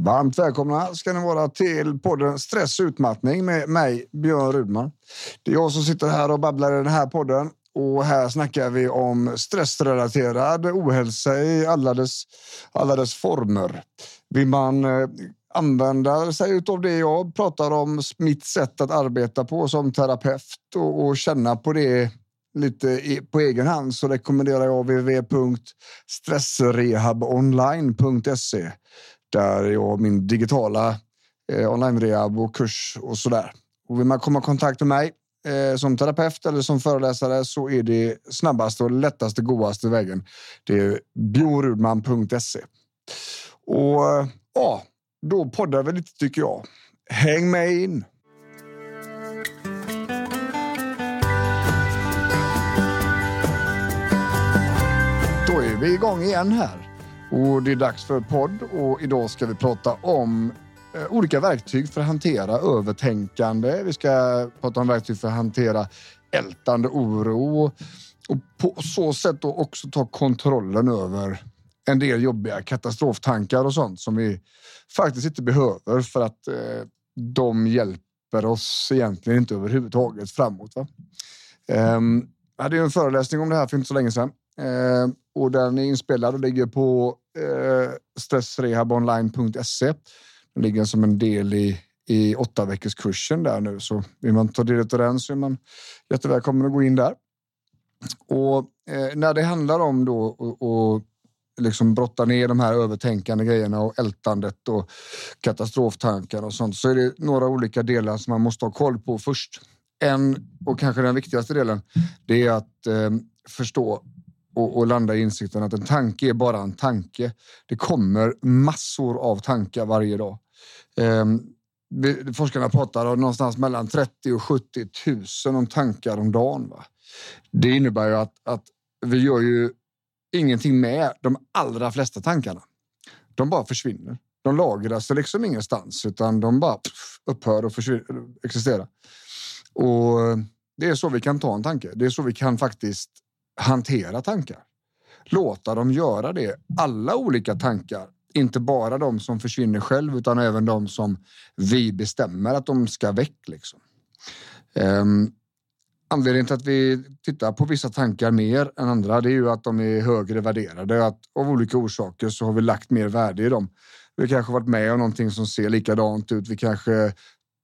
Varmt välkomna ska ni vara till podden Stress och utmattning med mig, Björn Rudman. Det är jag som sitter här och babblar i den här podden. Och här snackar vi om stressrelaterad ohälsa i alla dess, alla dess former. Vill man eh, använda sig av det jag pratar om, mitt sätt att arbeta på som terapeut och, och känna på det lite på egen hand så rekommenderar jag www.stressrehabonline.se där jag min digitala eh, online-rehab och kurs och så där. Och vill man komma i kontakt med mig eh, som terapeut eller som föreläsare så är det snabbaste och lättaste, godaste vägen. Det är biorudman.se. Och ja, då poddar vi lite tycker jag. Häng med in! Då är vi igång igen här. Och det är dags för podd och idag ska vi prata om eh, olika verktyg för att hantera övertänkande. Vi ska prata om verktyg för att hantera ältande oro och på så sätt då också ta kontrollen över en del jobbiga katastroftankar och sånt som vi faktiskt inte behöver för att eh, de hjälper oss egentligen inte överhuvudtaget framåt. Va? Um, jag hade en föreläsning om det här för inte så länge sedan Eh, och den är inspelad och ligger på eh, stressrehabonline.se. Den ligger som en del i, i åtta veckors kursen där nu. Så vill man ta del av den så är man jättevälkommen att gå in där. Och eh, när det handlar om då och, liksom brotta ner de här övertänkande grejerna och ältandet och katastroftankar och sånt så är det några olika delar som man måste ha koll på först. En och kanske den viktigaste delen, det är att eh, förstå och, och landa i insikten att en tanke är bara en tanke. Det kommer massor av tankar varje dag. Um, forskarna pratar om någonstans mellan 30 och 70 000 om tankar om dagen. Va? Det innebär ju att, att vi gör ju ingenting med de allra flesta tankarna. De bara försvinner. De lagras liksom ingenstans utan de bara pff, upphör och existera. Och eh, det är så vi kan ta en tanke. Det är så vi kan faktiskt hantera tankar. Låta dem göra det. Alla olika tankar, inte bara de som försvinner själv utan även de som vi bestämmer att de ska väck. Liksom. Um, anledningen till att vi tittar på vissa tankar mer än andra det är ju att de är högre värderade. Att av olika orsaker så har vi lagt mer värde i dem. Vi kanske varit med om någonting som ser likadant ut. Vi kanske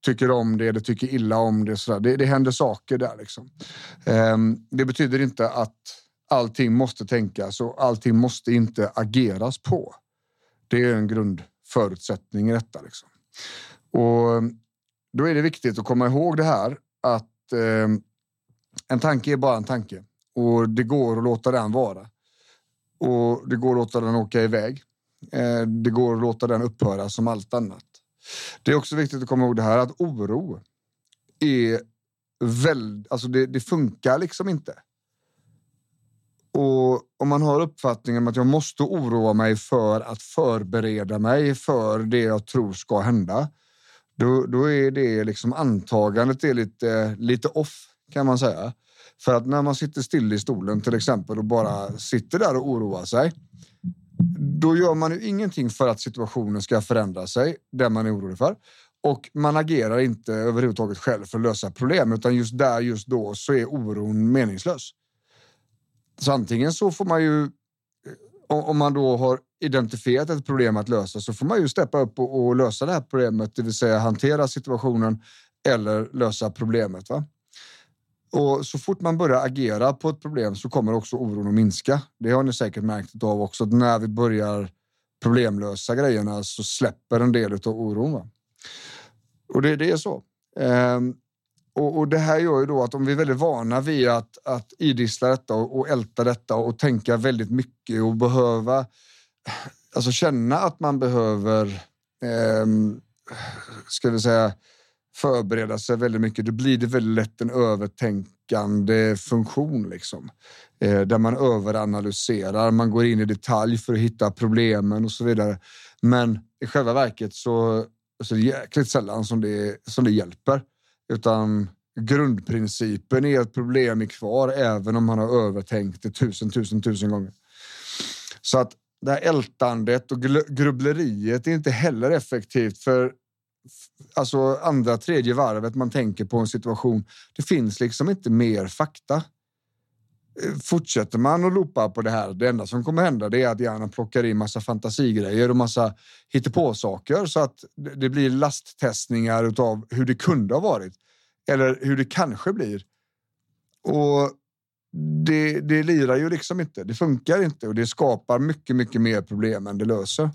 tycker om det eller tycker illa om det. Så det, det händer saker där. Liksom. Ehm, det betyder inte att allting måste tänkas och allting måste inte ageras på. Det är en grundförutsättning i detta. Liksom. Och ehm, då är det viktigt att komma ihåg det här att eh, en tanke är bara en tanke och det går att låta den vara. Och det går att låta den åka iväg. Eh, det går att låta den upphöra som allt annat. Det är också viktigt att komma ihåg det här att oro är väldigt, alltså det, det funkar liksom inte. Och om man har uppfattningen att jag måste oroa mig för att förbereda mig för det jag tror ska hända, då, då är det liksom antagandet är lite, lite off kan man säga. För att när man sitter still i stolen till exempel och bara sitter där och oroar sig, då gör man ju ingenting för att situationen ska förändra sig, det man är orolig för. Och man agerar inte överhuvudtaget själv för att lösa problem, utan just där, just då, så är oron meningslös. Så antingen så får man ju, eh, om man då har identifierat ett problem att lösa, så får man ju steppa upp och, och lösa det här problemet, det vill säga hantera situationen eller lösa problemet. Va? Och så fort man börjar agera på ett problem så kommer också oron att minska. Det har ni säkert märkt av också. När vi börjar problemlösa grejerna så släpper en del av oron. Va? Och det, det är så. Ehm, och, och, det här gör ju då att om vi är väldigt vana vid att, att idissla detta och, och älta detta och tänka väldigt mycket och behöva alltså känna att man behöver eh, ska vi säga förbereda sig väldigt mycket, då blir det väldigt lätt en övertänkande funktion. Liksom. Eh, där man överanalyserar, man går in i detalj för att hitta problemen och så vidare. Men i själva verket så, så är det jäkligt sällan som det, som det hjälper. Utan grundprincipen är att problem är kvar även om man har övertänkt det tusen, tusen, tusen gånger. Så att det här ältandet och grubbleriet är inte heller effektivt för alltså andra, tredje varvet man tänker på en situation. Det finns liksom inte mer fakta. Eh, fortsätter man att loopa på det här, det enda som kommer hända det är att hjärnan plockar in massa fantasigrejer och massa hittepåsaker så att det blir lasttestningar av hur det kunde ha varit eller hur det kanske blir. Och det, det lirar ju liksom inte. Det funkar inte och det skapar mycket, mycket mer problem än det löser.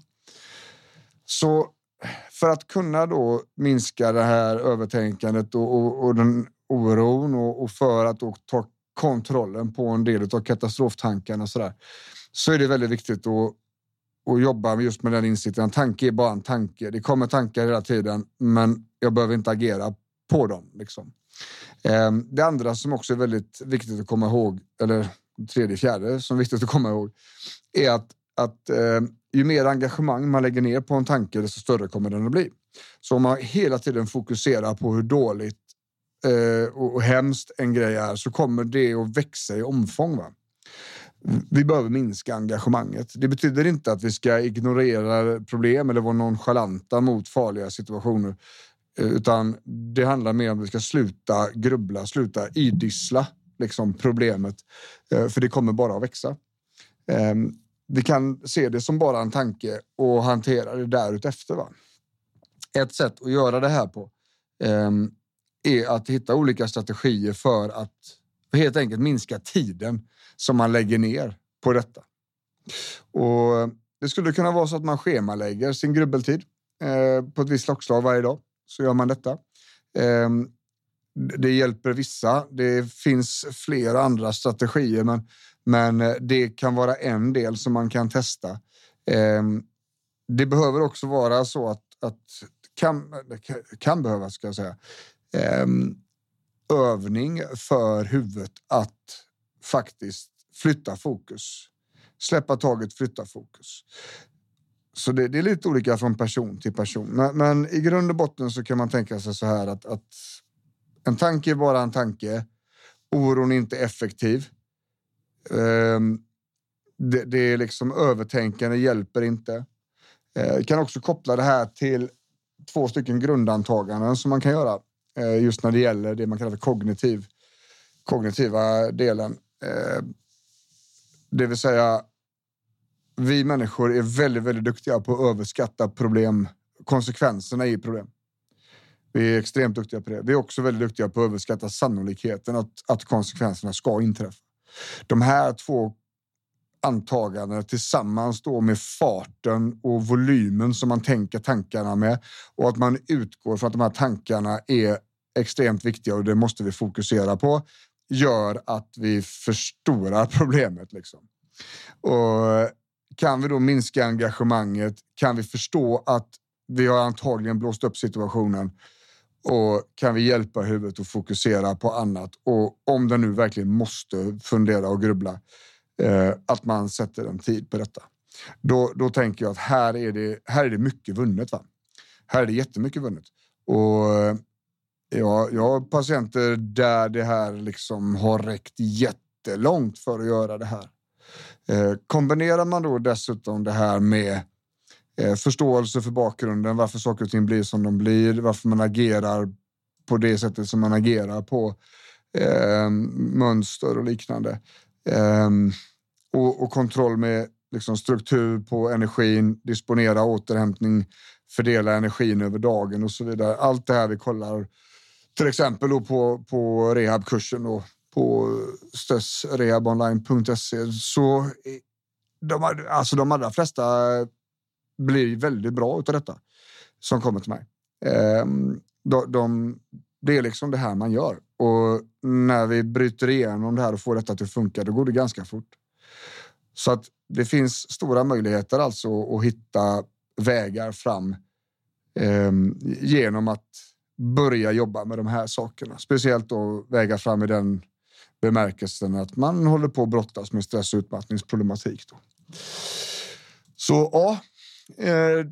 Så för att kunna då minska det här övertänkandet och, och, och den oron och, och, för att då ta kontrollen på en del av katastroftankarna och så där, så är det väldigt viktigt att, att jobba just med den insikten. En tanke är bara en tanke. Det kommer tankar hela tiden, men jag behöver inte agera på dem. Liksom. Ehm, det andra som också är väldigt viktigt att komma ihåg, eller tredje, fjärde som är viktigt att komma ihåg, är att, att ehm, ju mer engagemang man lägger ner på en tanke, desto större kommer den att bli. Så om man hela tiden fokuserar på hur dåligt eh, och hemskt en grej är så kommer det att växa i omfång. Va? Vi behöver minska engagemanget. Det betyder inte att vi ska ignorera problem eller vara nonchalanta mot farliga situationer. Eh, utan det handlar mer om att vi ska sluta grubbla, sluta idissla liksom problemet. Eh, för det kommer bara att växa. Ehm, vi kan se det som bara en tanke och hantera det därutefter. Va? Ett sätt att göra det här på ehm, är att hitta olika strategier för att helt enkelt minska tiden som man lägger ner på detta. Och det skulle kunna vara så att man schemalägger sin grubbeltid eh, på ett visst klockslag varje dag så gör man detta. Ehm, det hjälper vissa. Det finns flera andra strategier, men, men eh, det kan vara en del som man kan testa. Ehm, det behöver också vara så att, att kan, kan behövas, ska jag säga, ehm, övning för huvudet att faktiskt flytta fokus. Släppa taget, flytta fokus. Så det, det, är lite olika från person till person. Men, men, i grund och botten så kan man tänka sig så här att, att en tanke är bara en tanke. Oron är inte effektiv. Ehm, det, det, är liksom övertänkande hjälper inte. Eh, jag kan också koppla det här till två stycken grundantaganden som man kan göra eh, just när det gäller det man kallar för kognitiv, kognitiva delen. Ehm, det vill säga vi människor är väldigt, väldigt duktiga på att överskatta problem, konsekvenserna i problem. Vi är extremt duktiga på det. Vi är också väldigt duktiga på att överskatta sannolikheten att, att konsekvenserna ska inträffa. De här två antagandena tillsammans då med farten och volymen som man tänker tankarna med och att man utgår från att de här tankarna är extremt viktiga och det måste vi fokusera på gör att vi förstorar problemet. Liksom. Och kan vi då minska engagemanget? Kan vi förstå att vi har antagligen blåst upp situationen? Och kan vi hjälpa huvudet att fokusera på annat? Och om den nu verkligen måste fundera och grubbla, eh, att man sätter en tid på detta. Då, då tänker jag att här är det, här är det mycket vunnet. Va? Här är det jättemycket vunnet. Och eh, ja, jag har patienter där det här liksom har räckt jättelångt för att göra det här. Eh, kombinerar man då dessutom det här med eh, förståelse för bakgrunden, varför saker och ting blir som de blir, varför man agerar på det sättet som man agerar på, eh, mönster och liknande. Eh, och, och, kontroll med liksom, struktur på energin, disponera återhämtning, fördela energin över dagen och så vidare. Allt det här vi kollar till exempel på, på rehabkursen då, på stressrehabonline.se så eh, de, alltså de allra flesta blir väldigt bra av detta som kommer till mig. Ehm, de, de, det är liksom det här man gör och när vi bryter igenom det här och får detta att funka, då går det ganska fort. Så att det finns stora möjligheter alltså att hitta vägar fram eh, genom att börja jobba med de här sakerna. Speciellt då väga fram i den bemärkelsen att man håller på att brottas med stress och utmattningsproblematik. Då. Så ja, eh,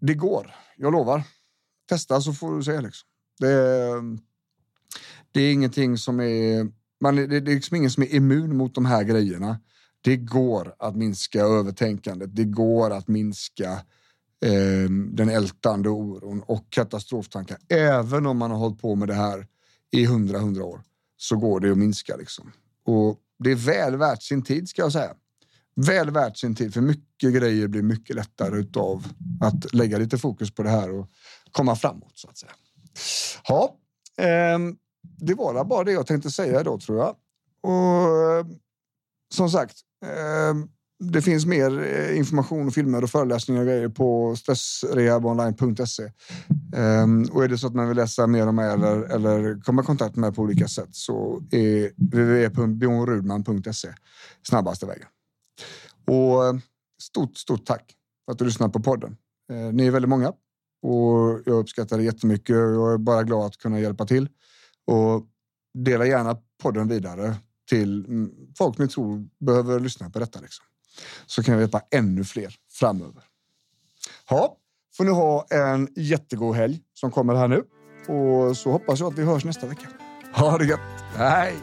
det går. Jag lovar. Testa så får du se. Liksom. Det, det är ingenting som är... Man, det är liksom ingen som är immun mot de här grejerna. Det går att minska övertänkandet. Det går att minska eh, den ältande oron och katastroftankar. Även om man har hållit på med det här i hundra, hundra år så går det att minska. Liksom. Och det är väl värt sin tid ska jag säga. Väl värt sin tid, för mycket grejer blir mycket lättare av att lägga lite fokus på det här och komma framåt så att säga. Ja, eh, det var bara det jag tänkte säga då tror jag. Och eh, som sagt, eh, det finns mer eh, information och filmer och föreläsningar och grejer på stressrehabonline.se. Um, ehm, och är det så att man vill läsa mer om mig eller, eller komma i kontakt med mig på olika sätt så är www.bjornrudman.se snabbaste vägen. Och eh, stort, stort tack för att du lyssnar på podden. Eh, ni är väldigt många och jag uppskattar det jättemycket. Jag är bara glad att kunna hjälpa till och dela gärna podden vidare till mm, folk ni tror behöver lyssna på detta. Liksom. Så kan jag hjälpa ännu fler framöver. Ja, får ni ha en jättegod helg som kommer här nu. Och så hoppas jag att vi hörs nästa vecka. Ha det gött! Hej!